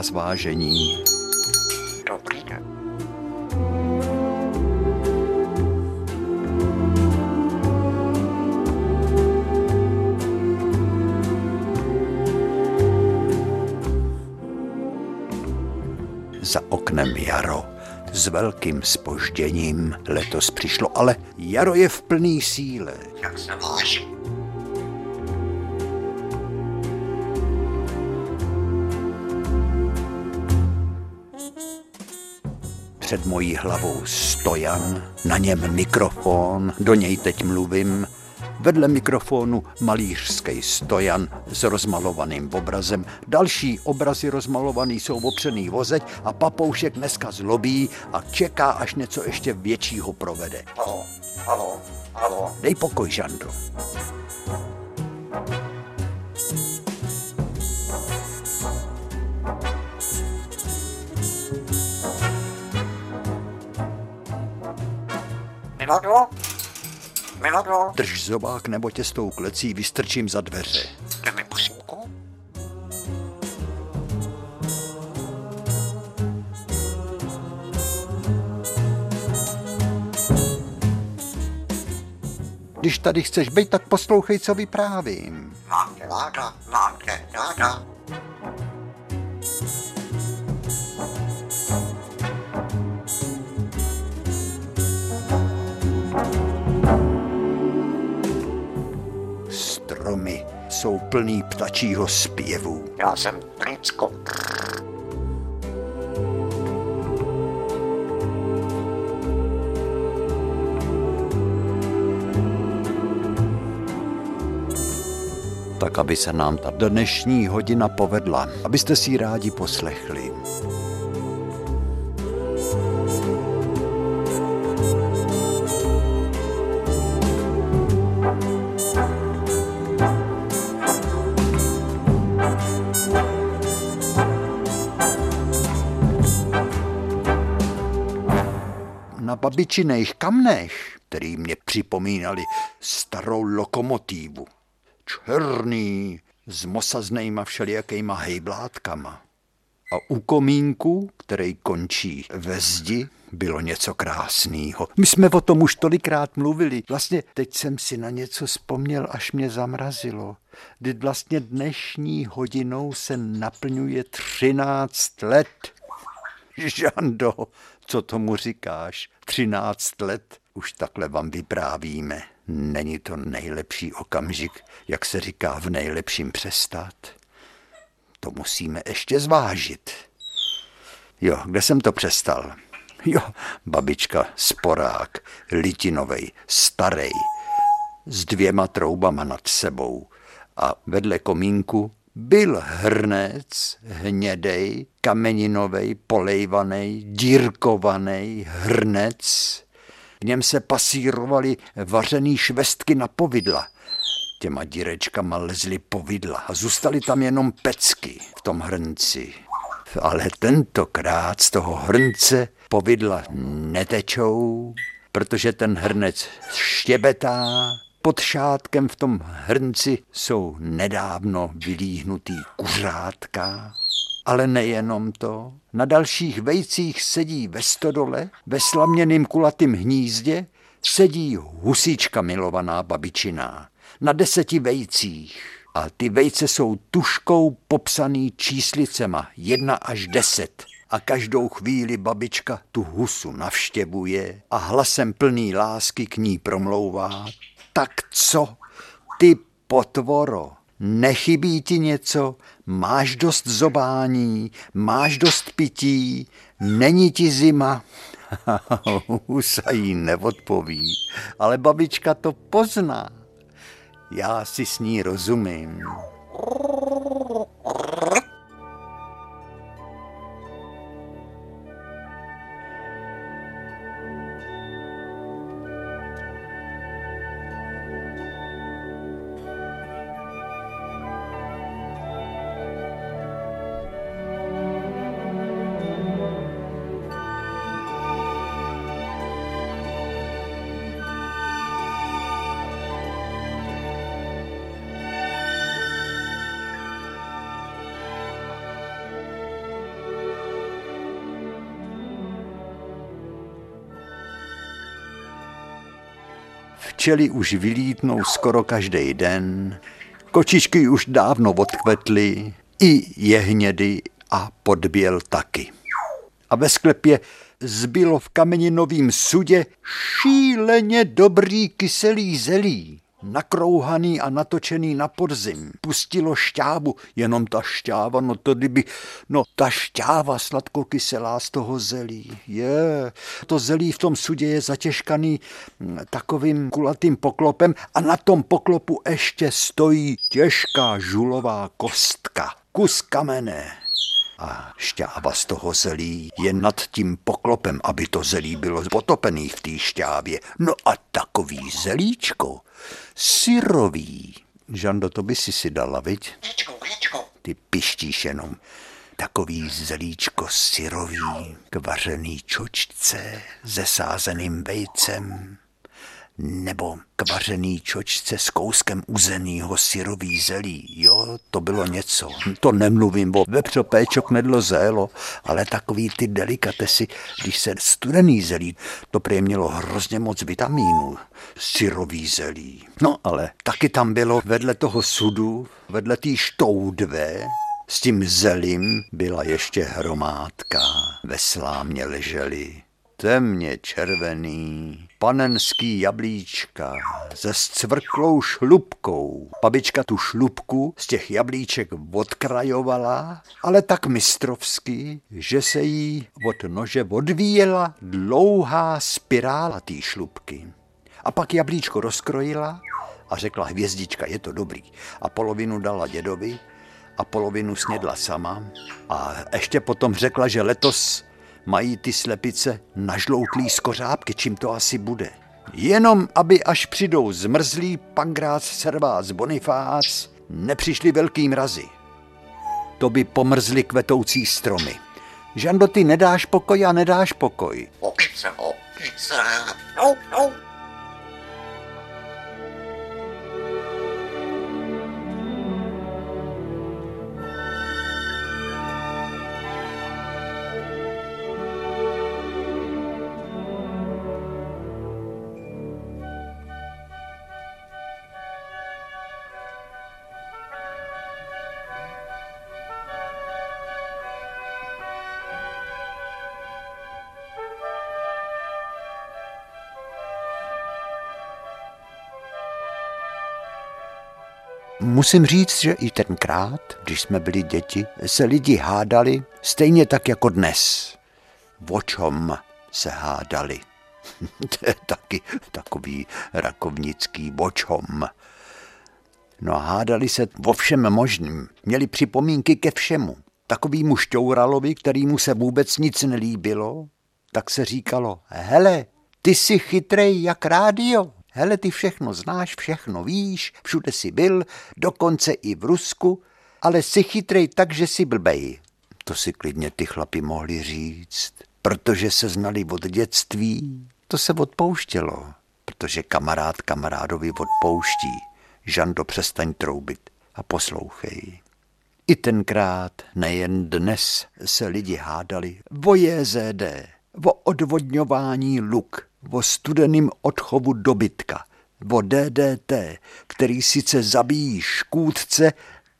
Vítáme vás, vážení. Dobrý den. Za oknem jaro. S velkým spožděním letos přišlo, ale jaro je v plný síle. Jak se váží? Před mojí hlavou stojan, na něm mikrofon, do něj teď mluvím. Vedle mikrofonu malířský stojan s rozmalovaným obrazem. Další obrazy rozmalovaný jsou opřený vozeď a papoušek dneska zlobí a čeká, až něco ještě většího provede. Halo, halo, halo. Dej pokoj, Žandro. Miladlo? Miladlo? Drž zobák nebo tě s tou klecí vystrčím za dveře. Jde mi pusinku? Když tady chceš být, tak poslouchej, co vyprávím. Mám tě ráda, mám tě ráda. Jsou plný ptačího zpěvu. Já jsem Pricko. Tak, aby se nám ta dnešní hodina povedla, abyste si ji rádi poslechli. Babičiných kamnech, který mě připomínali starou lokomotívu. Černý, s mosaznejma všelijakýma hejblátkama. A u komínku, který končí ve zdi, bylo něco krásného. My jsme o tom už tolikrát mluvili. Vlastně teď jsem si na něco vzpomněl, až mě zamrazilo. Kdy vlastně dnešní hodinou se naplňuje 13 let. Žando, co tomu říkáš? 13 let už takhle vám vyprávíme. Není to nejlepší okamžik, jak se říká v nejlepším přestat? To musíme ještě zvážit. Jo, kde jsem to přestal? Jo, babička, sporák, litinovej, starej, s dvěma troubama nad sebou a vedle komínku byl hrnec, hnědej, kameninovej, polejvanej, dírkovanej hrnec. V něm se pasírovaly vařený švestky na povidla. Těma dírečkama lezly povidla a zůstaly tam jenom pecky v tom hrnci. Ale tentokrát z toho hrnce povidla netečou, protože ten hrnec štěbetá. Pod šátkem v tom hrnci jsou nedávno vylíhnutý kuřátka. Ale nejenom to. Na dalších vejcích sedí ve stodole, ve slaměným kulatým hnízdě, sedí husička milovaná babičiná. Na deseti vejcích. A ty vejce jsou tuškou popsaný číslicema, jedna až deset. A každou chvíli babička tu husu navštěvuje a hlasem plný lásky k ní promlouvá. Tak co, ty potvoro, nechybí ti něco, máš dost zobání, máš dost pití, není ti zima. Husa jí neodpoví, ale babička to pozná. Já si s ní rozumím. Včely už vylítnou skoro každý den, kočičky už dávno odkvetly, i jehnědy a podběl taky. A ve sklepě zbylo v kameninovým sudě šíleně dobrý kyselý zelí nakrouhaný a natočený na podzim. Pustilo šťávu, jenom ta šťáva, no to kdyby, no ta šťáva sladkokyselá z toho zelí. Je, to zelí v tom sudě je zatěžkaný hm, takovým kulatým poklopem a na tom poklopu ještě stojí těžká žulová kostka, kus kamene. A šťáva z toho zelí je nad tím poklopem, aby to zelí bylo potopený v té šťávě. No a takový zelíčko, syrový. Žando, to by si si dala, viď? Ty pištíš jenom. Takový zelíčko syrový, kvařený čočce, zesázeným vejcem, nebo kvařený čočce s kouskem uzenýho syrový zelí. Jo, to bylo něco. To nemluvím o vepřopéčok nedlo zélo, ale takový ty delikatesy, když se studený zelí, to prý mělo hrozně moc vitamínů. Syrový zelí. No ale taky tam bylo vedle toho sudu, vedle té štoudve, s tím zelím byla ještě hromádka. Ve slámě leželi temně červený, panenský jablíčka se scvrklou šlubkou. Babička tu šlubku z těch jablíček odkrajovala, ale tak mistrovsky, že se jí od nože odvíjela dlouhá spirála té šlubky. A pak jablíčko rozkrojila a řekla hvězdička, je to dobrý. A polovinu dala dědovi a polovinu snědla sama. A ještě potom řekla, že letos mají ty slepice nažloutlý skořápky, čím to asi bude. Jenom aby až přijdou zmrzlý pangrác, servác, bonifác, nepřišly velký mrazy. To by pomrzly kvetoucí stromy. Žando, ty nedáš pokoj a nedáš pokoj. Opice, opice. No, no. Musím říct, že i tenkrát, když jsme byli děti, se lidi hádali stejně tak jako dnes. O čem se hádali? to je taky takový rakovnický bočom. No a hádali se o všem možným. Měli připomínky ke všemu. Takovýmu šťouralovi, kterýmu se vůbec nic nelíbilo, tak se říkalo, hele, ty jsi chytrej jak rádio. Hele, ty všechno znáš, všechno víš, všude jsi byl, dokonce i v Rusku, ale jsi chytrej tak, že jsi blbej. To si klidně ty chlapi mohli říct, protože se znali od dětství. To se odpouštělo, protože kamarád kamarádovi odpouští. Žando, přestaň troubit a poslouchej. I tenkrát, nejen dnes, se lidi hádali o JZD, o odvodňování luk, o studeným odchovu dobytka, o DDT, který sice zabíjí škůdce,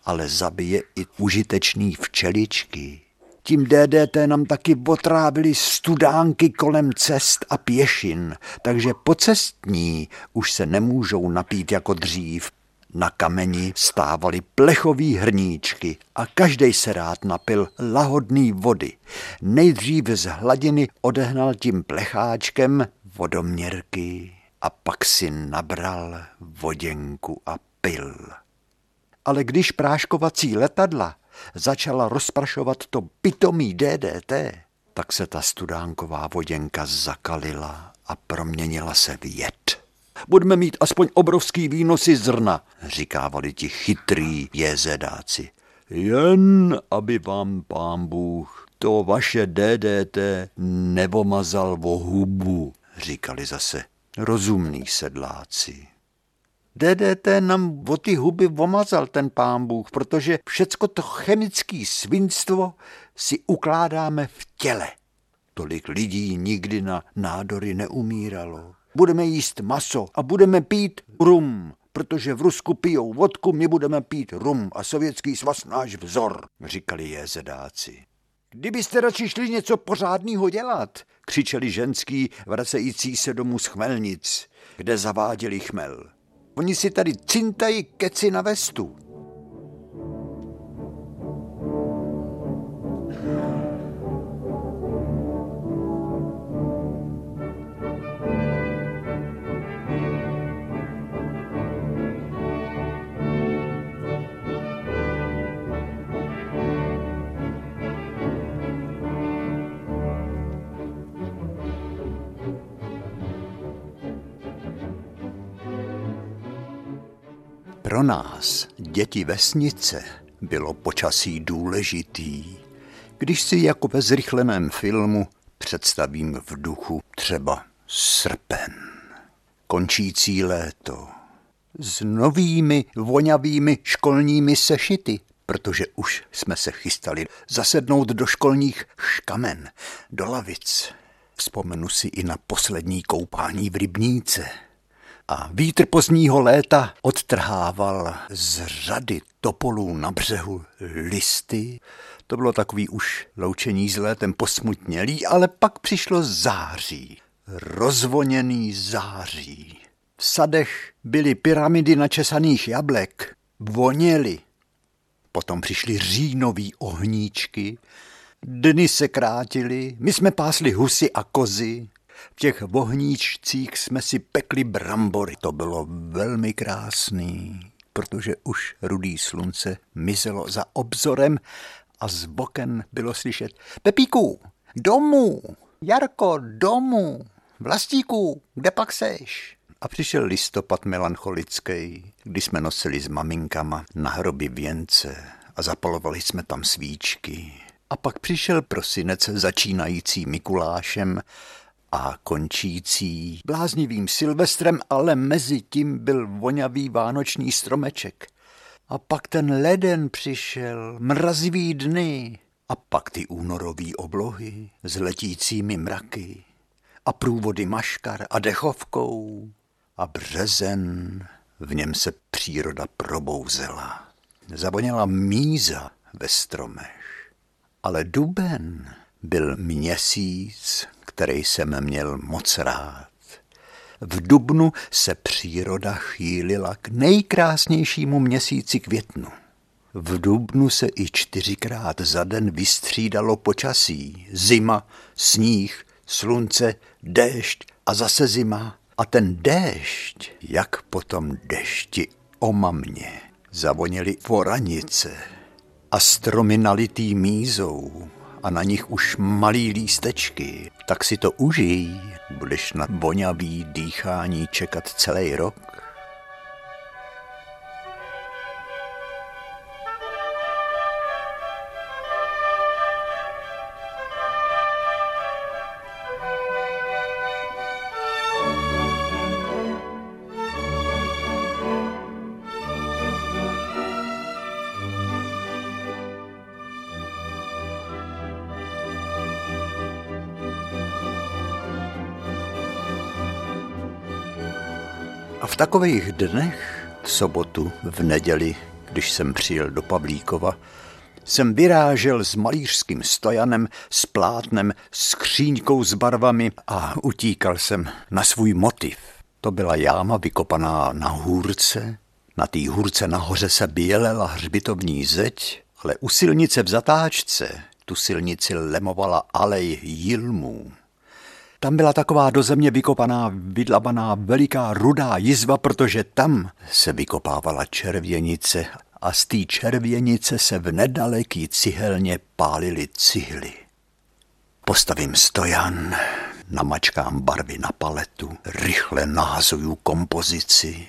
ale zabije i užitečný včeličky. Tím DDT nám taky otrávili studánky kolem cest a pěšin, takže pocestní už se nemůžou napít jako dřív. Na kameni stávaly plechový hrníčky a každý se rád napil lahodný vody. Nejdřív z hladiny odehnal tím plecháčkem vodoměrky a pak si nabral voděnku a pil. Ale když práškovací letadla začala rozprašovat to pitomý DDT, tak se ta studánková voděnka zakalila a proměnila se v jed. Budeme mít aspoň obrovský výnosy zrna, říkávali ti chytrý jezedáci. Jen aby vám pán Bůh to vaše DDT nevomazal vo hubu, říkali zase rozumní sedláci. DDT nám o ty huby omazal ten pán Bůh, protože všecko to chemické svinstvo si ukládáme v těle. Tolik lidí nikdy na nádory neumíralo. Budeme jíst maso a budeme pít rum, protože v Rusku pijou vodku, my budeme pít rum a sovětský svaz náš vzor, říkali jezedáci. Kdybyste radši šli něco pořádného dělat, křičeli ženský, vracející se domů z chmelnic, kde zaváděli chmel. Oni si tady cintají keci na vestu. Pro nás, děti vesnice, bylo počasí důležitý. Když si jako ve zrychleném filmu představím v duchu třeba srpen, končící léto, s novými vonavými školními sešity, protože už jsme se chystali zasednout do školních škamen, do lavic. Vzpomenu si i na poslední koupání v rybníce – a vítr pozdního léta odtrhával z řady topolů na břehu listy. To bylo takový už loučení s létem posmutnělý, ale pak přišlo září, rozvoněný září. V sadech byly pyramidy načesaných jablek, voněly. Potom přišly říjnový ohníčky, dny se krátily, my jsme pásli husy a kozy, v těch vohníčcích jsme si pekli brambory. To bylo velmi krásný, protože už rudý slunce mizelo za obzorem a z boken bylo slyšet Pepíku, domů, Jarko, domů, Vlastíku, kde pak seš? A přišel listopad melancholický, kdy jsme nosili s maminkama na hroby věnce a zapalovali jsme tam svíčky. A pak přišel prosinec začínající Mikulášem a končící bláznivým Silvestrem, ale mezi tím byl vonavý vánoční stromeček. A pak ten leden přišel, mrazivý dny, a pak ty únorový oblohy s letícími mraky a průvody maškar a dechovkou a březen, v něm se příroda probouzela. Zavoněla míza ve stromech, ale duben byl měsíc, který jsem měl moc rád. V dubnu se příroda chýlila k nejkrásnějšímu měsíci květnu. V dubnu se i čtyřikrát za den vystřídalo počasí. Zima, sníh, slunce, déšť a zase zima. A ten déšť, jak potom dešti omamně, zavonily voranice a stromy nalitý mízou a na nich už malý lístečky, tak si to užij, budeš na vonavý dýchání čekat celý rok. Takových dnech, v sobotu, v neděli, když jsem přijel do Pavlíkova, jsem vyrážel s malířským stojanem, s plátnem, s kříňkou s barvami a utíkal jsem na svůj motiv. To byla jáma vykopaná na hůrce. Na té hůrce nahoře se bělela hřbitovní zeď, ale u silnice v zatáčce tu silnici lemovala alej jilmů. Tam byla taková do země vykopaná, vydlabaná veliká rudá jizva, protože tam se vykopávala červěnice a z té červěnice se v nedaleký cihelně pálily cihly. Postavím stojan, namačkám barvy na paletu, rychle nahazuju kompozici,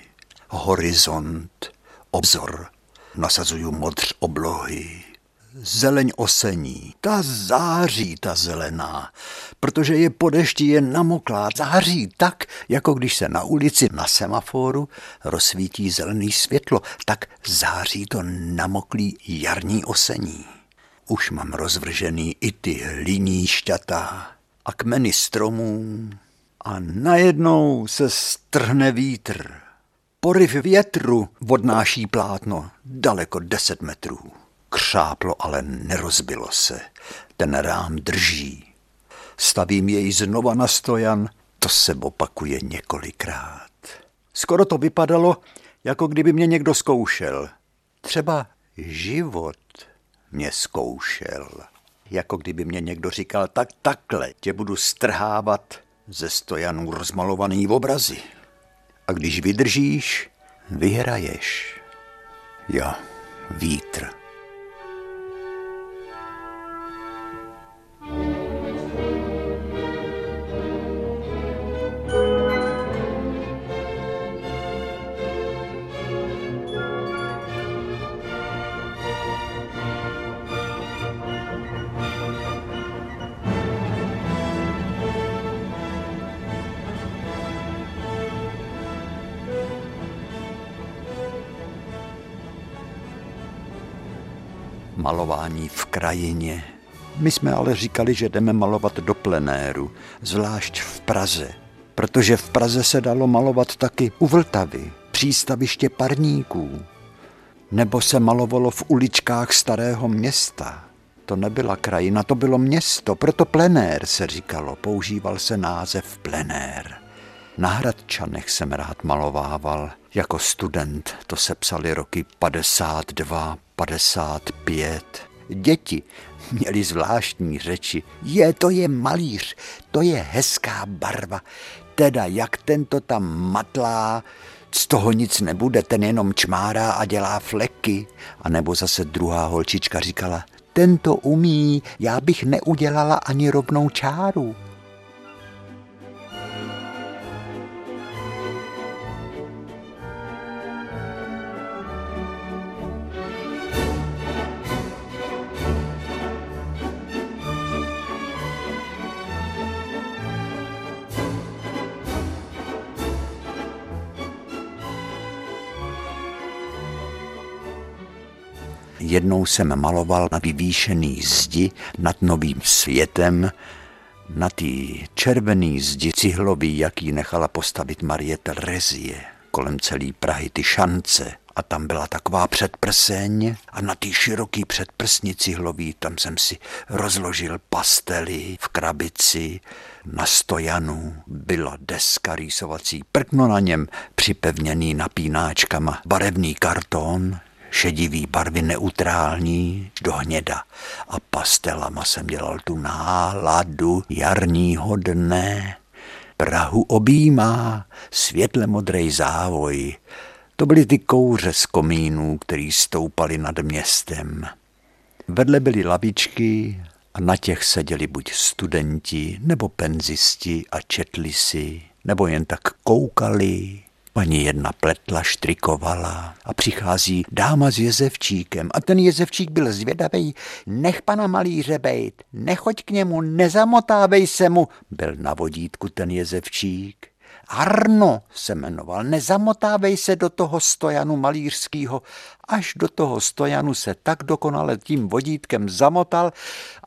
horizont, obzor, nasazuju modř oblohy, zeleň osení. Ta září, ta zelená, protože je po dešti jen namoklá. Září tak, jako když se na ulici na semaforu rozsvítí zelený světlo, tak září to namoklý jarní osení. Už mám rozvržený i ty hliní šťata a kmeny stromů A najednou se strhne vítr. Poryv větru odnáší plátno daleko deset metrů. Křáplo, ale nerozbilo se. Ten rám drží. Stavím jej znova na stojan, to se opakuje několikrát. Skoro to vypadalo, jako kdyby mě někdo zkoušel. Třeba život mě zkoušel. Jako kdyby mě někdo říkal, tak takhle tě budu strhávat ze stojanů rozmalovaný v obrazy. A když vydržíš, vyhraješ. Jo, vítr. Malování v krajině. My jsme ale říkali, že jdeme malovat do plenéru, zvlášť v Praze, protože v Praze se dalo malovat taky u Vltavy, přístaviště parníků, nebo se malovalo v uličkách starého města. To nebyla krajina, to bylo město, proto plenér se říkalo, používal se název plenér. Na Hradčanech jsem rád malovával. Jako student to se psali roky 52, 55. Děti měli zvláštní řeči. Je, to je malíř, to je hezká barva. Teda, jak tento tam matlá, z toho nic nebude, ten jenom čmárá a dělá fleky. A nebo zase druhá holčička říkala, tento umí, já bych neudělala ani rovnou čáru. Jednou jsem maloval na vyvýšený zdi nad novým světem, na tý červený zdi cihlový, jaký nechala postavit Marie Terezie. Kolem celý Prahy ty šance a tam byla taková předprseň a na tý široký předprsni cihlový tam jsem si rozložil pastely v krabici, na stojanu byla deska rýsovací, prkno na něm připevněný napínáčkama, barevný karton, šedivý barvy neutrální do hněda a pastelama jsem dělal tu náladu jarního dne. Prahu objímá světle modrej závoj. To byly ty kouře z komínů, který stoupaly nad městem. Vedle byly lavičky a na těch seděli buď studenti nebo penzisti a četli si, nebo jen tak koukali Paní jedna pletla, štrikovala a přichází dáma s jezevčíkem a ten jezevčík byl zvědavý. Nech pana malíře bejt, nechoď k němu, nezamotávej se mu. Byl na vodítku ten jezevčík. Arno se jmenoval, nezamotávej se do toho stojanu malířského. Až do toho stojanu se tak dokonale tím vodítkem zamotal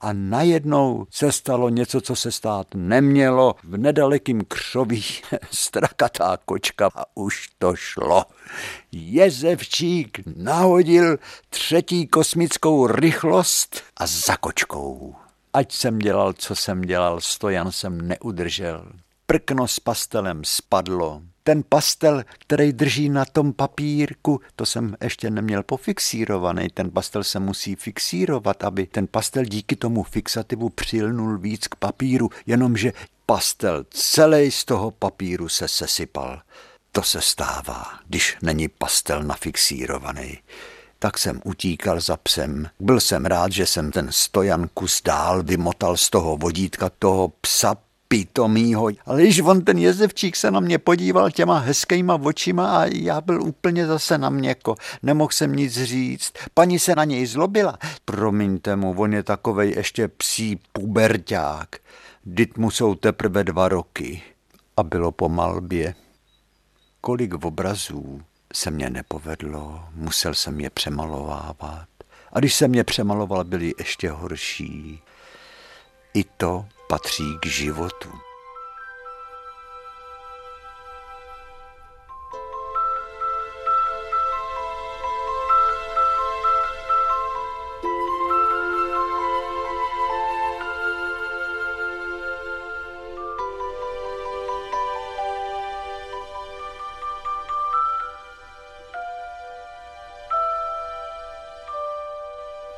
a najednou se stalo něco, co se stát nemělo. V nedalekým křoví strakatá kočka a už to šlo. Jezevčík nahodil třetí kosmickou rychlost a za kočkou. Ať jsem dělal, co jsem dělal, stojan jsem neudržel prkno s pastelem spadlo. Ten pastel, který drží na tom papírku, to jsem ještě neměl pofixírovaný. Ten pastel se musí fixírovat, aby ten pastel díky tomu fixativu přilnul víc k papíru, jenomže pastel celý z toho papíru se sesypal. To se stává, když není pastel nafixírovaný tak jsem utíkal za psem. Byl jsem rád, že jsem ten stojan kus dál vymotal z toho vodítka toho psa pitomýho. Ale když on ten jezevčík se na mě podíval těma hezkýma očima a já byl úplně zase na měko. Nemohl jsem nic říct. Paní se na něj zlobila. Promiňte mu, on je takovej ještě psí puberťák. Dit mu jsou teprve dva roky. A bylo po malbě. Kolik obrazů se mě nepovedlo, musel jsem je přemalovávat. A když jsem je přemaloval, byli ještě horší. I to patří k životu.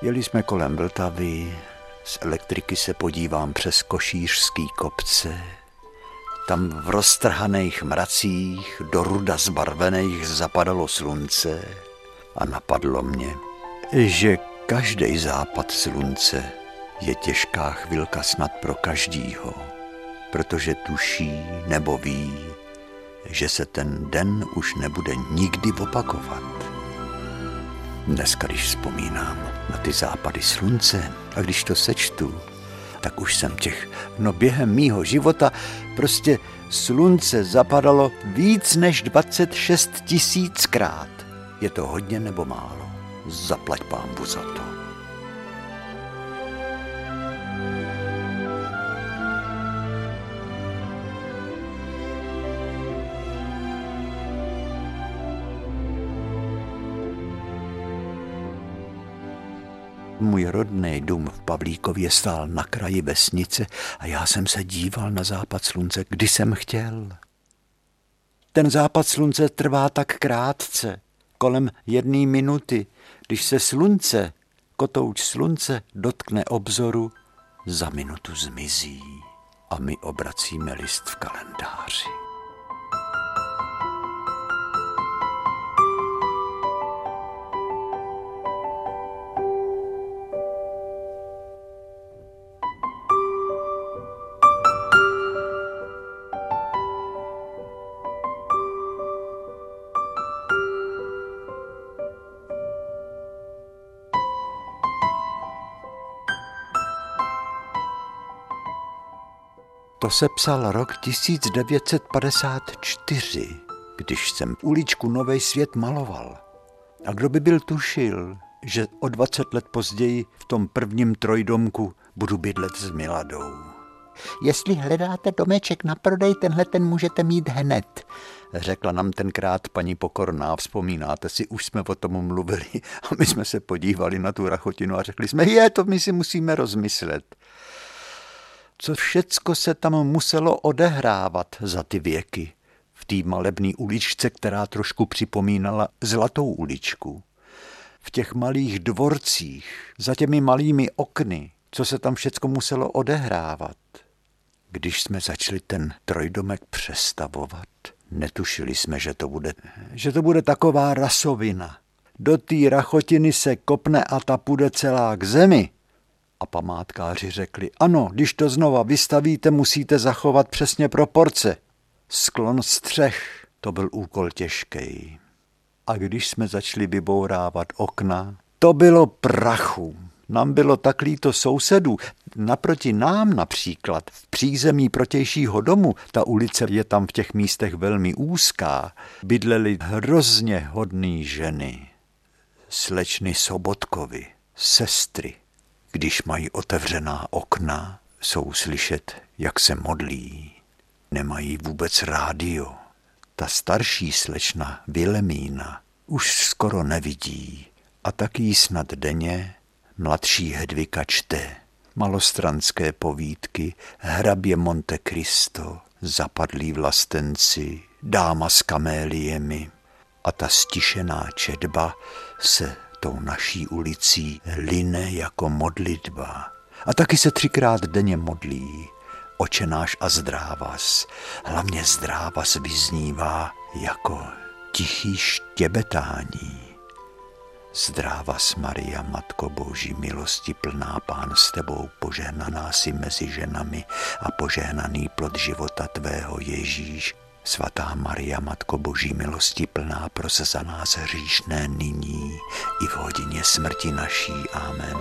Jeli jsme kolem Vltavy, z elektriky se podívám přes košířský kopce, tam v roztrhaných mracích, do ruda zbarvených zapadalo slunce a napadlo mě, že každý západ slunce je těžká chvilka snad pro každýho, protože tuší nebo ví, že se ten den už nebude nikdy opakovat. Dneska, když vzpomínám na ty západy slunce a když to sečtu, tak už jsem těch, no během mýho života prostě slunce zapadalo víc než 26 tisíckrát. Je to hodně nebo málo? Zaplať pámbu za to. Můj rodný dům v Pavlíkově stál na kraji vesnice a já jsem se díval na západ slunce, kdy jsem chtěl. Ten západ slunce trvá tak krátce, kolem jedné minuty. Když se slunce, kotouč slunce, dotkne obzoru, za minutu zmizí a my obracíme list v kalendáři. To se psal rok 1954, když jsem uličku Nový svět maloval. A kdo by byl tušil, že o 20 let později v tom prvním trojdomku budu bydlet s Miladou. Jestli hledáte domeček na prodej, tenhle ten můžete mít hned, řekla nám tenkrát paní Pokorná. Vzpomínáte si, už jsme o tom mluvili a my jsme se podívali na tu rachotinu a řekli jsme, je, to my si musíme rozmyslet co všecko se tam muselo odehrávat za ty věky v té malebné uličce, která trošku připomínala Zlatou uličku. V těch malých dvorcích, za těmi malými okny, co se tam všecko muselo odehrávat. Když jsme začali ten trojdomek přestavovat, netušili jsme, že to bude, že to bude taková rasovina. Do té rachotiny se kopne a ta půjde celá k zemi. A památkáři řekli, ano, když to znova vystavíte, musíte zachovat přesně proporce. Sklon střech, to byl úkol těžký. A když jsme začali vybourávat okna, to bylo prachu. Nám bylo tak líto sousedů. Naproti nám například, v přízemí protějšího domu, ta ulice je tam v těch místech velmi úzká, bydleli hrozně hodný ženy. Slečny Sobotkovi, sestry, když mají otevřená okna, jsou slyšet, jak se modlí. Nemají vůbec rádio. Ta starší slečna Vilemína už skoro nevidí a taky snad denně mladší Hedvika čte malostranské povídky Hrabě Monte Cristo, Zapadlí vlastenci, Dáma s kaméliemi a ta stišená četba se tou naší ulicí line jako modlitba. A taky se třikrát denně modlí. Očenáš a zdrávas. Hlavně zdrávas vyznívá jako tichý štěbetání. Zdrávas Maria, Matko Boží, milosti plná Pán s tebou, požehnaná si mezi ženami a požehnaný plod života tvého Ježíš. Svatá Maria, Matko Boží milosti plná, pros za nás hříšné nyní i v hodině smrti naší. Amen.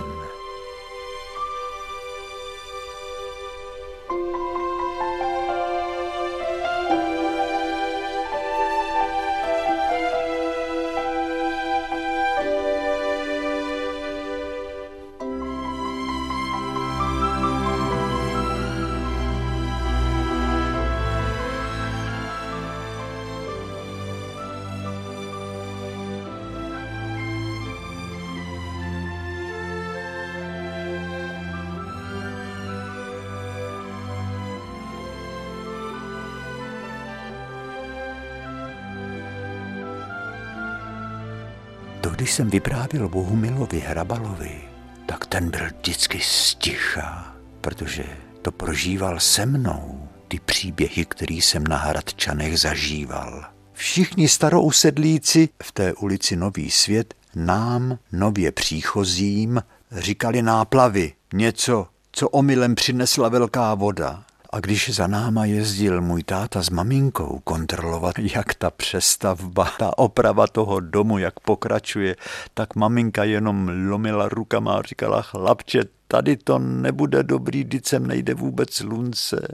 Když jsem vyprávěl Bohumilovi Hrabalovi, tak ten byl vždycky sticha, protože to prožíval se mnou, ty příběhy, které jsem na Hradčanech zažíval. Všichni starousedlíci v té ulici Nový svět nám, nově příchozím, říkali náplavy, něco, co omylem přinesla velká voda. A když za náma jezdil můj táta s maminkou kontrolovat, jak ta přestavba, ta oprava toho domu, jak pokračuje, tak maminka jenom lomila rukama a říkala, chlapče, tady to nebude dobrý, když sem nejde vůbec slunce.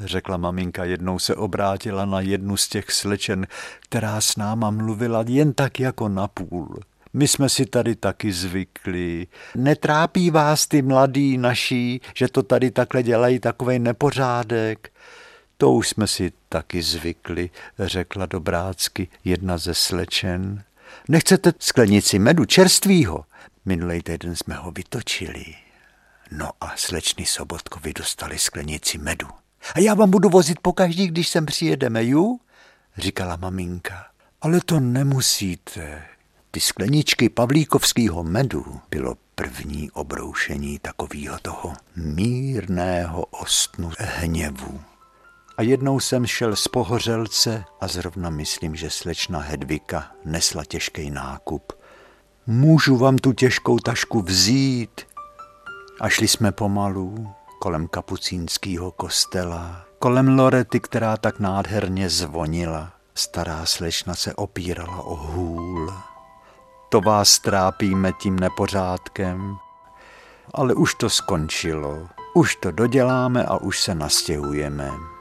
Řekla maminka, jednou se obrátila na jednu z těch slečen, která s náma mluvila jen tak jako napůl. My jsme si tady taky zvykli. Netrápí vás ty mladí naší, že to tady takhle dělají takový nepořádek? To už jsme si taky zvykli, řekla dobrácky jedna ze slečen. Nechcete sklenici medu čerstvýho? Minulý týden jsme ho vytočili. No a slečny Sobotkovi dostali sklenici medu. A já vám budu vozit pokaždý, když sem přijedeme, ju? Říkala maminka. Ale to nemusíte, ty skleničky pavlíkovského medu bylo první obroušení takového toho mírného ostnu hněvu. A jednou jsem šel z pohořelce a zrovna myslím, že slečna Hedvika nesla těžký nákup. Můžu vám tu těžkou tašku vzít? A šli jsme pomalu kolem kapucínského kostela, kolem Lorety, která tak nádherně zvonila. Stará slečna se opírala o hůl to vás trápíme tím nepořádkem. Ale už to skončilo. Už to doděláme a už se nastěhujeme.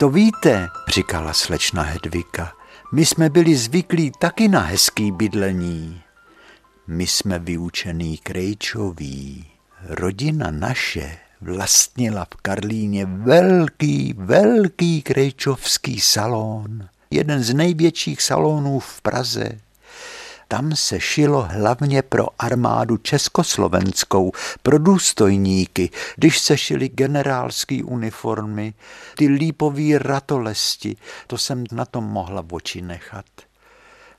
To víte, říkala slečna Hedvika, my jsme byli zvyklí taky na hezký bydlení. My jsme vyučený krejčoví. Rodina naše vlastnila v Karlíně velký, velký krejčovský salon. Jeden z největších salonů v Praze. Tam se šilo hlavně pro armádu československou, pro důstojníky, když se šily generálské uniformy, ty lípový ratolesti, to jsem na tom mohla oči nechat.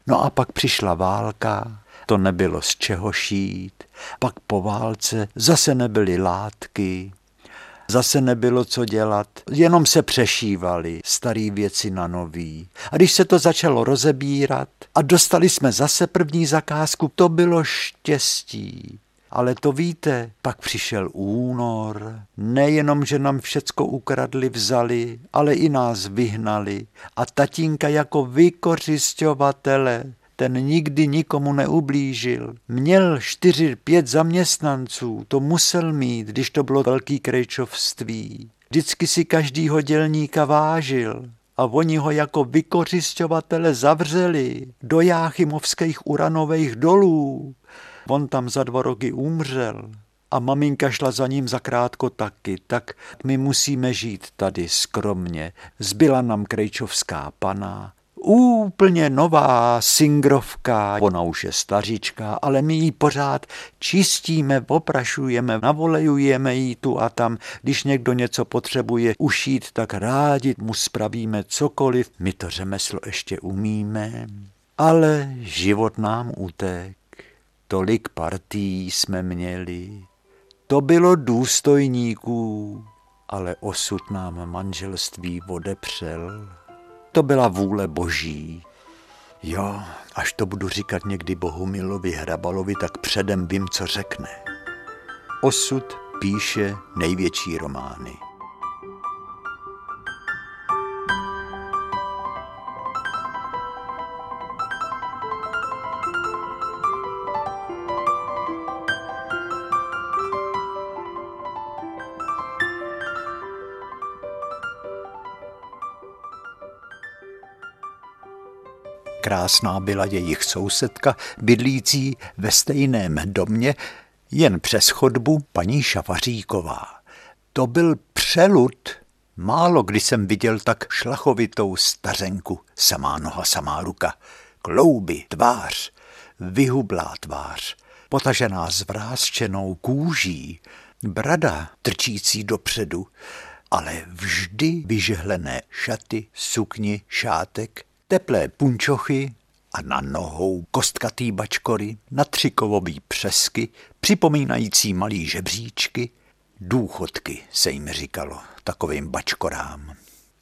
No a pak přišla válka, to nebylo z čeho šít, pak po válce zase nebyly látky, Zase nebylo co dělat, jenom se přešívali staré věci na nový. A když se to začalo rozebírat a dostali jsme zase první zakázku, to bylo štěstí. Ale to víte, pak přišel únor, nejenom, že nám všecko ukradli, vzali, ale i nás vyhnali. A tatínka jako vykořišťovatele ten nikdy nikomu neublížil. Měl čtyři, pět zaměstnanců, to musel mít, když to bylo velký krejčovství. Vždycky si každýho dělníka vážil a oni ho jako vykořišťovatele zavřeli do Jáchymovských uranových dolů. On tam za dva roky umřel a maminka šla za ním zakrátko taky, tak my musíme žít tady skromně. Zbyla nám krejčovská pana, úplně nová singrovka, ona už je stařička, ale my ji pořád čistíme, oprašujeme, navolejujeme ji tu a tam. Když někdo něco potřebuje ušít, tak rádi mu spravíme cokoliv. My to řemeslo ještě umíme, ale život nám utek. Tolik partí jsme měli, to bylo důstojníků, ale osud nám manželství odepřel. To byla vůle boží. Jo, až to budu říkat někdy Bohumilovi Hrabalovi, tak předem vím, co řekne. Osud píše největší romány. Krásná byla jejich sousedka, bydlící ve stejném domě, jen přes chodbu paní Šafaříková. To byl přelud. Málo kdy jsem viděl tak šlachovitou stařenku, samá noha, samá ruka, klouby, tvář, vyhublá tvář, potažená zvrázčenou kůží, brada trčící dopředu, ale vždy vyžehlené šaty, sukni, šátek, teplé punčochy a na nohou kostkatý bačkory, natřikovový přesky, připomínající malý žebříčky, důchodky se jim říkalo, takovým bačkorám.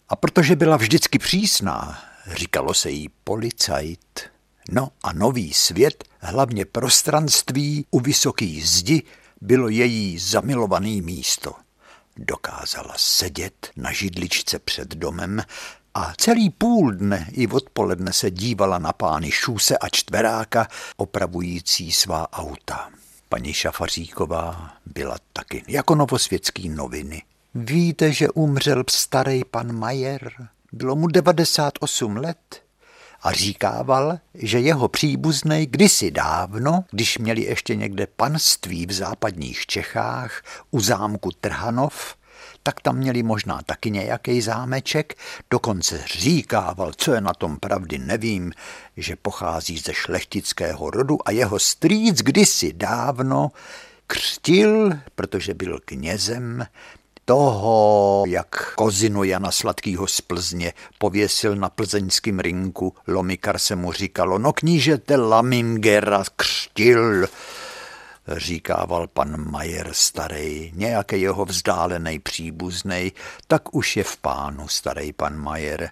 A protože byla vždycky přísná, říkalo se jí policajt. No a nový svět, hlavně prostranství u vysoký zdi, bylo její zamilovaný místo. Dokázala sedět na židličce před domem a celý půl dne i odpoledne se dívala na pány Šůse a Čtveráka opravující svá auta. Paní Šafaříková byla taky jako novosvětský noviny. Víte, že umřel starý pan Majer? Bylo mu 98 let a říkával, že jeho příbuznej kdysi dávno, když měli ještě někde panství v západních Čechách u zámku Trhanov, tak tam měli možná taky nějaký zámeček, dokonce říkával, co je na tom pravdy, nevím, že pochází ze šlechtického rodu a jeho strýc kdysi dávno křtil, protože byl knězem, toho, jak kozinu Jana Sladkýho z Plzně pověsil na plzeňském rinku, Lomikar se mu říkalo, no knížete Lamingera křtil, říkával pan Majer starý, nějaký jeho vzdálený příbuznej, tak už je v pánu starý pan Majer.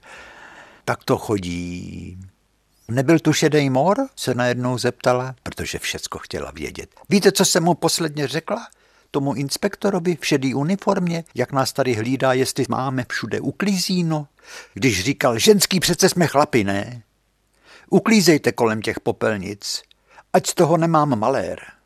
Tak to chodí. Nebyl tu šedej mor? se najednou zeptala, protože všecko chtěla vědět. Víte, co jsem mu posledně řekla? Tomu inspektorovi v šedý uniformě, jak nás tady hlídá, jestli máme všude uklízíno. Když říkal, ženský přece jsme chlapi, ne? Uklízejte kolem těch popelnic, ať z toho nemám malér.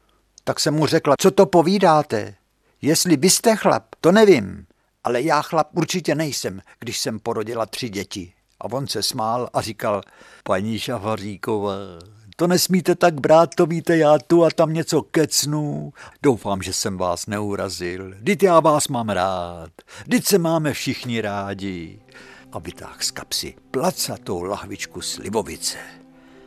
Tak jsem mu řekla, co to povídáte? Jestli vy jste chlap, to nevím, ale já chlap určitě nejsem, když jsem porodila tři děti. A on se smál a říkal, paní Šafaříková, to nesmíte tak brát, to víte, já tu a tam něco kecnu. Doufám, že jsem vás neurazil. Vždyť já vás mám rád. Vždyť se máme všichni rádi. A vytáhl z kapsy placatou lahvičku slivovice.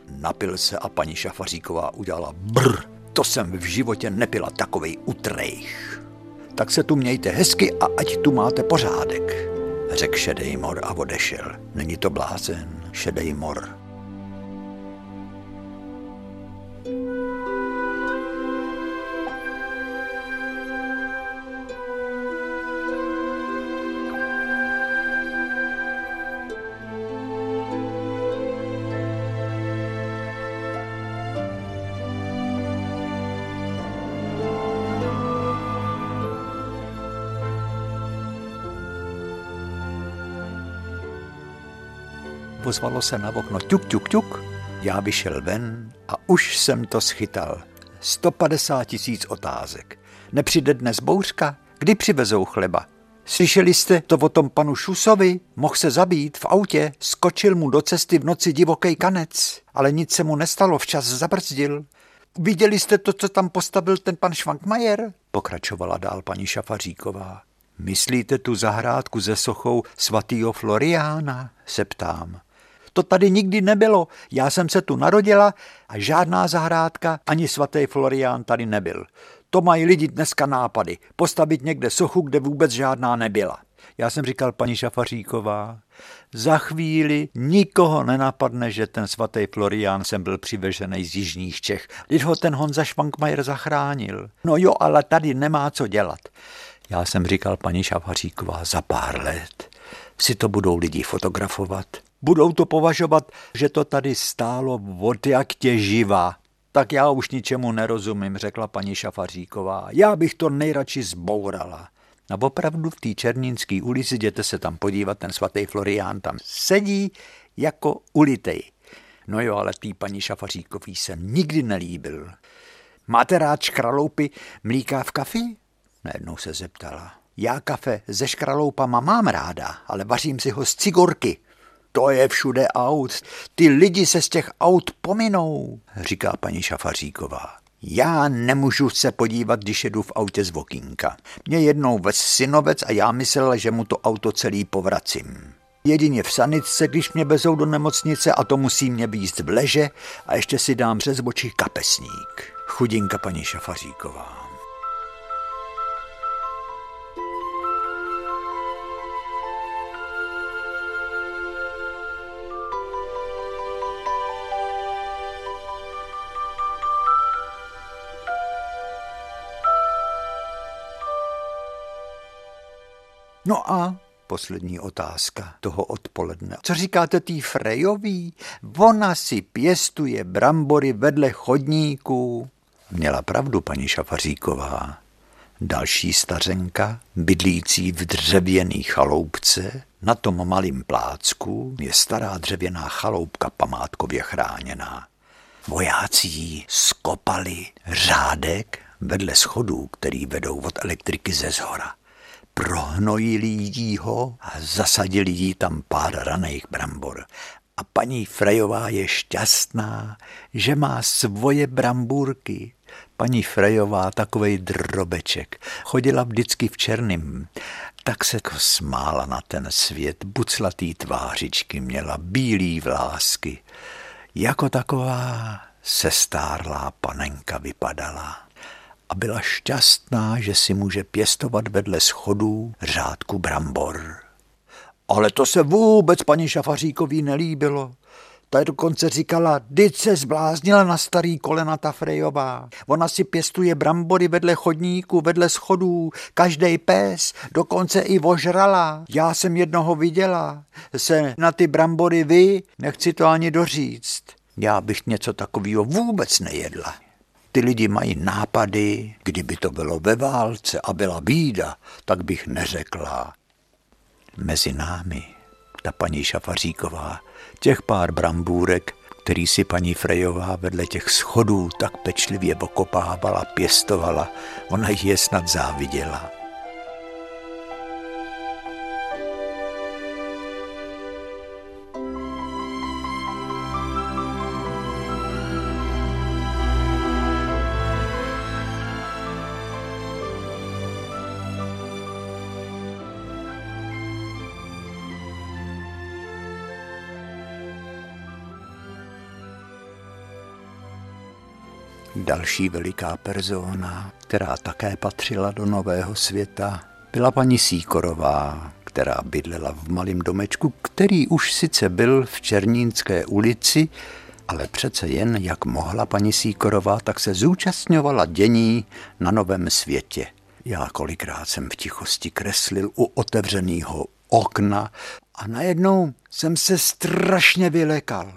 Napil se a paní Šafaříková udělala brr to jsem v životě nepila takovej utrejch. Tak se tu mějte hezky a ať tu máte pořádek, řekl šedej mor a odešel. Není to blázen, šedej Pozvalo se na okno ťuk, ťuk, ťuk. Já vyšel ven a už jsem to schytal. 150 tisíc otázek. Nepřijde dnes bouřka? Kdy přivezou chleba? Slyšeli jste to o tom panu Šusovi? Mohl se zabít v autě, skočil mu do cesty v noci divoký kanec, ale nic se mu nestalo, včas zabrzdil. Viděli jste to, co tam postavil ten pan Švankmajer? Pokračovala dál paní Šafaříková. Myslíte tu zahrádku ze sochou svatýho Floriána? se ptám. To tady nikdy nebylo. Já jsem se tu narodila a žádná zahrádka ani svatý Florián tady nebyl. To mají lidi dneska nápady. Postavit někde sochu, kde vůbec žádná nebyla. Já jsem říkal paní Šafaříková, za chvíli nikoho nenapadne, že ten svatý Florián sem byl přivežený z jižních Čech. Když ho ten Honza Švankmajer zachránil. No jo, ale tady nemá co dělat. Já jsem říkal paní Šafaříková, za pár let si to budou lidi fotografovat budou to považovat, že to tady stálo od jak těživa. Tak já už ničemu nerozumím, řekla paní Šafaříková. Já bych to nejradši zbourala. A opravdu v té Černínské ulici, jděte se tam podívat, ten svatý Florián tam sedí jako ulitej. No jo, ale tý paní Šafaříkový se nikdy nelíbil. Máte rád škraloupy mlíka v kafi? Najednou se zeptala. Já kafe ze škraloupama mám ráda, ale vařím si ho z cigorky. To je všude aut. Ty lidi se z těch aut pominou, říká paní Šafaříková. Já nemůžu se podívat, když jedu v autě z Vokínka. Mě jednou vez synovec a já myslel, že mu to auto celý povracím. Jedině v sanitce, když mě vezou do nemocnice a to musí mě být v leže a ještě si dám přes oči kapesník. Chudinka paní Šafaříková. No a poslední otázka toho odpoledne. Co říkáte tý Frejový? Ona si pěstuje brambory vedle chodníků. Měla pravdu paní Šafaříková. Další stařenka, bydlící v dřevěný chaloupce, na tom malým plácku je stará dřevěná chaloupka památkově chráněná. Vojáci jí skopali řádek vedle schodů, který vedou od elektriky ze zhora prohnojili jí ho a zasadili jí tam pár raných brambor. A paní Frejová je šťastná, že má svoje brambůrky. Paní Frejová takovej drobeček. Chodila vždycky v černým. Tak se smála na ten svět, buclatý tvářičky měla, bílý vlásky. Jako taková sestárlá panenka vypadala a byla šťastná, že si může pěstovat vedle schodů řádku brambor. Ale to se vůbec paní Šafaříkový nelíbilo. Ta dokonce říkala, dyť se zbláznila na starý kolena ta Frejová. Ona si pěstuje brambory vedle chodníku, vedle schodů, každý pes, dokonce i ožrala. Já jsem jednoho viděla, se na ty brambory vy, nechci to ani doříct. Já bych něco takového vůbec nejedla. Ty lidi mají nápady, kdyby to bylo ve válce a byla bída, tak bych neřekla. Mezi námi, ta paní Šafaříková, těch pár brambůrek, který si paní Frejová vedle těch schodů tak pečlivě okopávala, pěstovala, ona jich je snad záviděla. Další veliká persona, která také patřila do nového světa, byla paní Síkorová, která bydlela v malém domečku, který už sice byl v Černínské ulici, ale přece jen, jak mohla paní Síkorová, tak se zúčastňovala dění na novém světě. Já kolikrát jsem v tichosti kreslil u otevřeného okna a najednou jsem se strašně vylekal.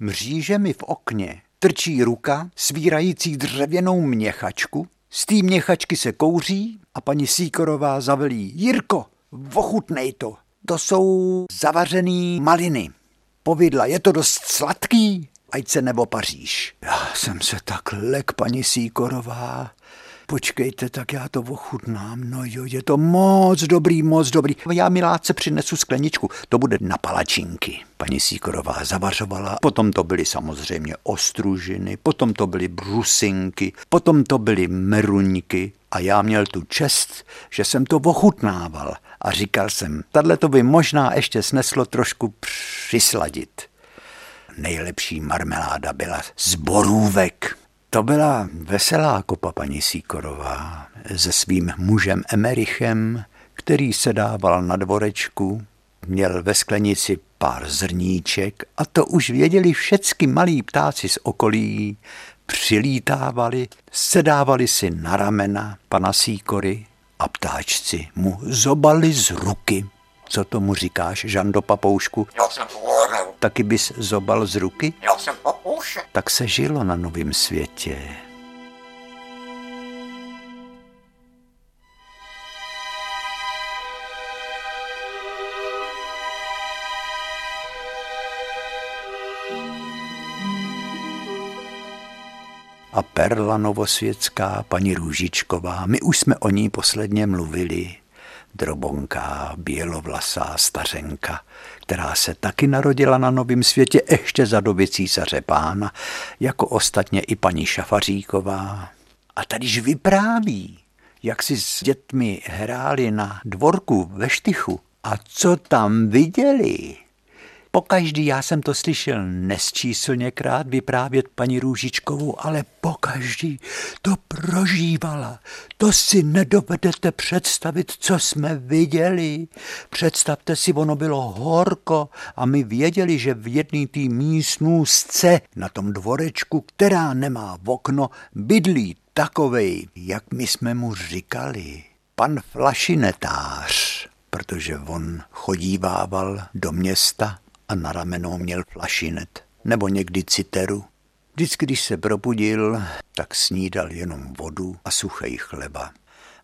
Mříže mi v okně trčí ruka, svírající dřevěnou měchačku, z té měchačky se kouří a paní Síkorová zavelí. Jirko, ochutnej to. To jsou zavařený maliny. Povidla, je to dost sladký, ať se nebo paříš. Já jsem se tak lek, paní Síkorová. Počkejte, tak já to ochutnám. No jo, je to moc dobrý, moc dobrý. Já miláce přinesu skleničku, to bude na palačinky. Paní Síkorová zavařovala, potom to byly samozřejmě ostružiny, potom to byly brusinky, potom to byly meruňky a já měl tu čest, že jsem to ochutnával a říkal jsem, tahle to by možná ještě sneslo trošku přisladit. Nejlepší marmeláda byla z borůvek. To byla veselá kopa paní Síkorová se svým mužem Emerichem, který se dával na dvorečku, měl ve sklenici pár zrníček a to už věděli všecky malí ptáci z okolí, přilítávali, sedávali si na ramena pana Síkory a ptáčci mu zobali z ruky. Co tomu říkáš, Žando Papoušku? Já jsem Taky bys zobal z ruky? Já jsem papoušek. Tak se žilo na novém světě. A perla novosvětská, paní Růžičková, my už jsme o ní posledně mluvili. Drobonká, bělovlasá stařenka, která se taky narodila na novém světě ještě za doby císaře pána, jako ostatně i paní Šafaříková. A tadyž vypráví, jak si s dětmi hráli na dvorku ve Štychu a co tam viděli. Pokaždý já jsem to slyšel nesčíslněkrát vyprávět paní Růžičkovou, ale pokaždý to prožívala. To si nedovedete představit, co jsme viděli. Představte si, ono bylo horko a my věděli, že v jedné té místnůzce na tom dvorečku, která nemá v okno, bydlí takovej, jak my jsme mu říkali. Pan flašinetář, protože on chodívával do města a na ramenou měl flašinet nebo někdy citeru. Vždycky, když se probudil, tak snídal jenom vodu a suchý chleba.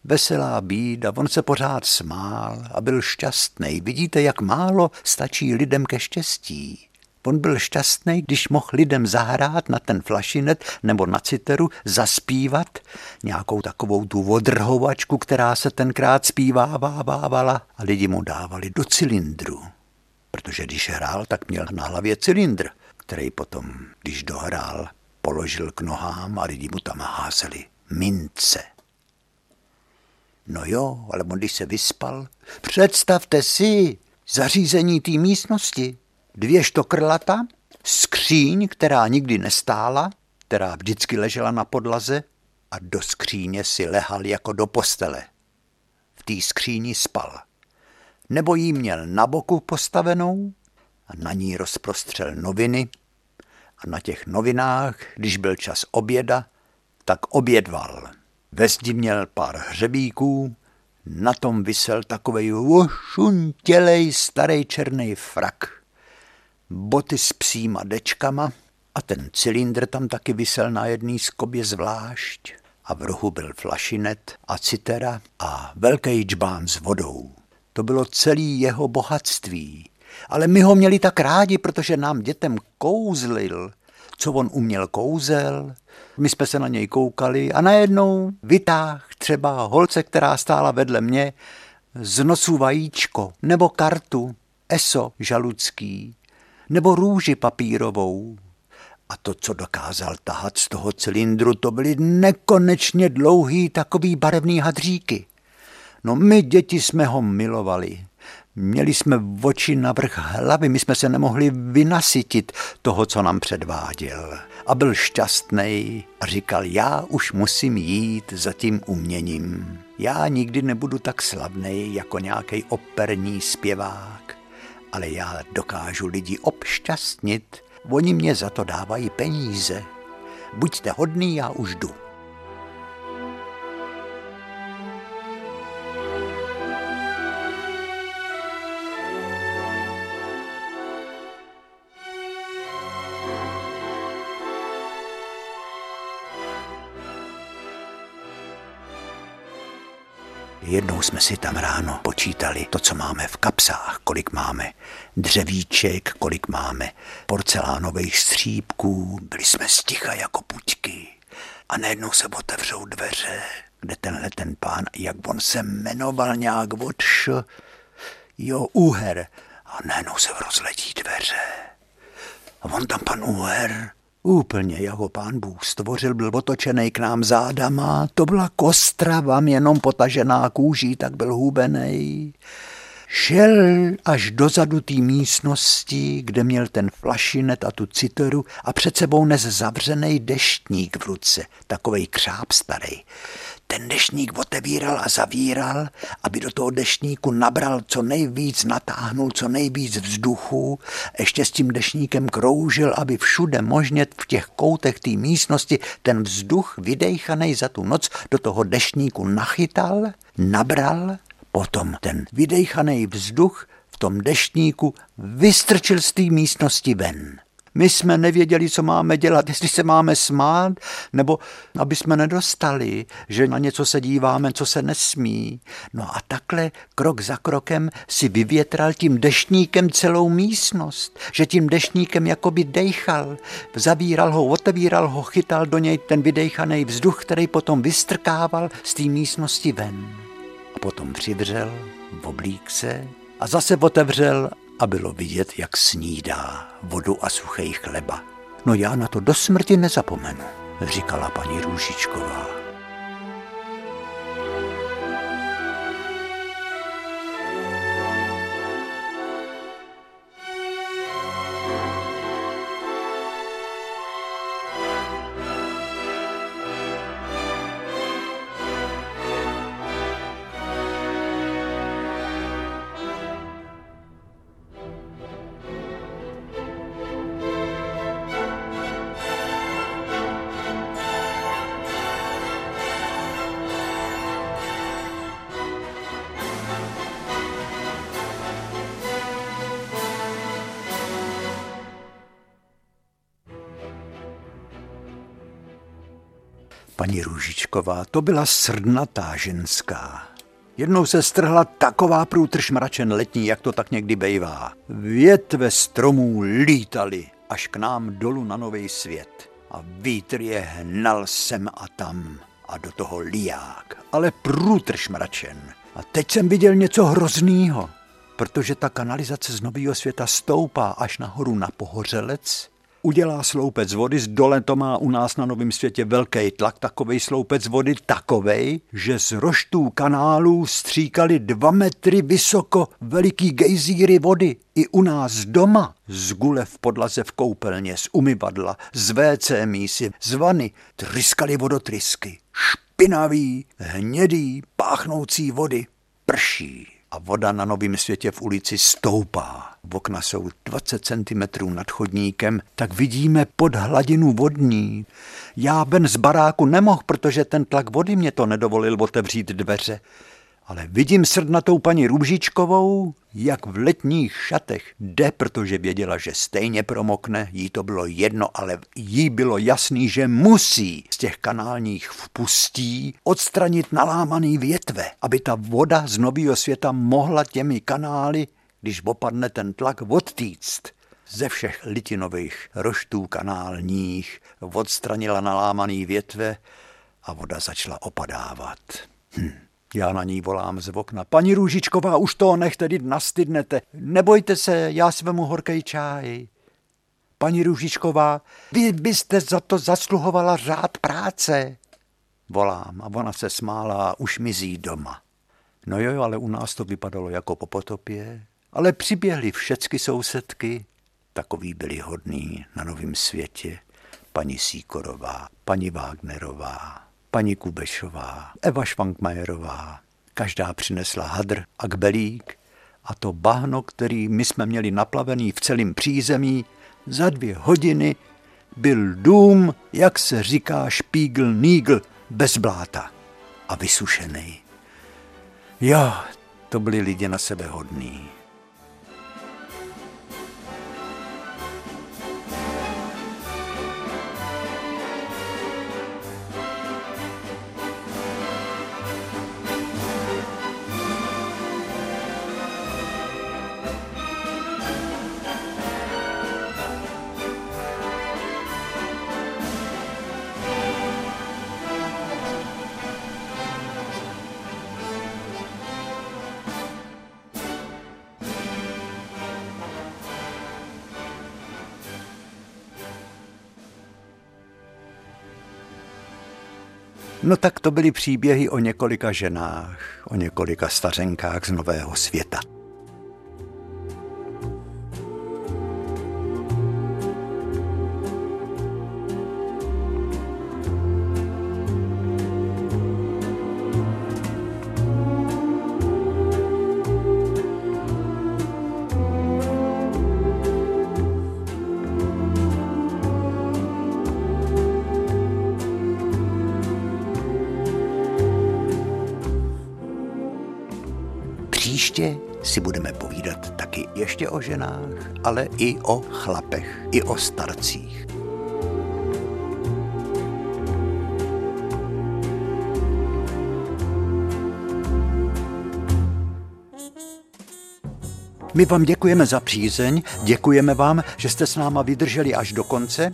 Veselá bída, on se pořád smál a byl šťastný. Vidíte, jak málo stačí lidem ke štěstí. On byl šťastný, když mohl lidem zahrát na ten flašinet nebo na citeru, zaspívat nějakou takovou tu odrhovačku, která se tenkrát zpívávala a lidi mu dávali do cylindru protože když hrál, tak měl na hlavě cylindr, který potom, když dohrál, položil k nohám a lidi mu tam házeli mince. No jo, ale on když se vyspal, představte si zařízení té místnosti. Dvě štokrlata, skříň, která nikdy nestála, která vždycky ležela na podlaze a do skříně si lehal jako do postele. V té skříni spal nebo jí měl na boku postavenou a na ní rozprostřel noviny a na těch novinách, když byl čas oběda, tak obědval. Ve zdi měl pár hřebíků, na tom vysel takovej ošuntělej starý černý frak, boty s psíma dečkama a ten cylindr tam taky vysel na jedný skobě zvlášť a v rohu byl flašinet a citera a velký džbán s vodou. To bylo celý jeho bohatství. Ale my ho měli tak rádi, protože nám dětem kouzlil. Co on uměl kouzel, my jsme se na něj koukali a najednou vytáh třeba holce, která stála vedle mě, z nosu vajíčko, nebo kartu, eso žalucký, nebo růži papírovou. A to, co dokázal tahat z toho cylindru, to byly nekonečně dlouhý takový barevný hadříky. No my děti jsme ho milovali. Měli jsme oči na vrch hlavy, my jsme se nemohli vynasytit toho, co nám předváděl. A byl šťastný a říkal, já už musím jít za tím uměním. Já nikdy nebudu tak slavný jako nějaký operní zpěvák, ale já dokážu lidi obšťastnit. Oni mě za to dávají peníze. Buďte hodný, já už jdu. Jednou jsme si tam ráno počítali to, co máme v kapsách, kolik máme dřevíček, kolik máme porcelánových střípků. Byli jsme sticha jako puťky. A najednou se otevřou dveře, kde tenhle ten pán, jak on se jmenoval nějak odš, jo, Úher. A najednou se rozletí dveře. A on tam pan Úher Úplně jako pán Bůh stvořil, byl otočený k nám zádama, to byla kostra, vám jenom potažená kůží, tak byl hubený. Šel až dozadu té místnosti, kde měl ten flašinet a tu citeru a před sebou nes zavřený deštník v ruce, takovej křáp starý ten dešník otevíral a zavíral, aby do toho dešníku nabral co nejvíc, natáhnul co nejvíc vzduchu, ještě s tím dešníkem kroužil, aby všude možně v těch koutech té místnosti ten vzduch vydejchaný za tu noc do toho dešníku nachytal, nabral, potom ten vydejchaný vzduch v tom deštníku vystrčil z té místnosti ven. My jsme nevěděli, co máme dělat, jestli se máme smát, nebo aby jsme nedostali, že na něco se díváme, co se nesmí. No a takhle krok za krokem si vyvětral tím deštníkem celou místnost, že tím deštníkem jakoby dejchal, zavíral ho, otevíral ho, chytal do něj ten vydejchaný vzduch, který potom vystrkával z té místnosti ven. A Potom přivřel, oblík se a zase otevřel a bylo vidět, jak snídá vodu a suchý chleba. No já na to do smrti nezapomenu, říkala paní Růžičková. Růžičková, to byla srdnatá ženská. Jednou se strhla taková průtrž mračen letní, jak to tak někdy bejvá. Větve stromů lítaly až k nám dolů na nový svět. A vítr je hnal sem a tam a do toho liák, ale průtrž mračen. A teď jsem viděl něco hroznýho, protože ta kanalizace z nového světa stoupá až nahoru na pohořelec udělá sloupec vody, z dole to má u nás na Novém světě velký tlak, takovej sloupec vody, takovej, že z roštů kanálů stříkali dva metry vysoko veliký gejzíry vody. I u nás doma, z gule v podlaze v koupelně, z umyvadla, z WC mísy, z vany, tryskaly vodotrysky. Špinavý, hnědý, páchnoucí vody. Prší a voda na Novém světě v ulici stoupá. Okna jsou 20 cm nad chodníkem, tak vidíme pod hladinu vodní. Já ben z baráku nemohl, protože ten tlak vody mě to nedovolil otevřít dveře ale vidím srdnatou paní Růžičkovou, jak v letních šatech jde, protože věděla, že stejně promokne, jí to bylo jedno, ale jí bylo jasný, že musí z těch kanálních vpustí odstranit nalámaný větve, aby ta voda z nového světa mohla těmi kanály, když opadne ten tlak, odtýct ze všech litinových roštů kanálních, odstranila nalámaný větve a voda začala opadávat. Hm. Já na ní volám z okna. Paní Růžičková, už to nechte, teď nastydnete. Nebojte se, já svemu horkej čaj. Paní Růžičková, vy byste za to zasluhovala řád práce. Volám a ona se smála a už mizí doma. No jo, ale u nás to vypadalo jako po potopě. Ale přiběhly všecky sousedky, takový byli hodný na novém světě. Paní Síkorová, paní Wagnerová, paní Kubešová, Eva Švankmajerová. Každá přinesla hadr a kbelík a to bahno, který my jsme měli naplavený v celém přízemí, za dvě hodiny byl dům, jak se říká, špígl nígl, bez bláta a vysušený. Jo, to byli lidi na sebe hodní. No tak to byly příběhy o několika ženách, o několika stařenkách z Nového světa. Ještě o ženách, ale i o chlapech, i o starcích. My vám děkujeme za přízeň, děkujeme vám, že jste s náma vydrželi až do konce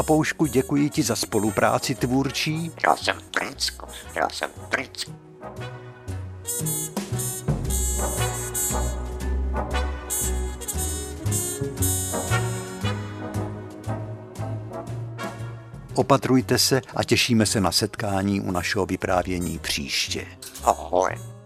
Papoušku, děkuji ti za spolupráci tvůrčí. Já jsem Pricko, já jsem Pricko. Opatrujte se a těšíme se na setkání u našeho vyprávění příště. Ahoj.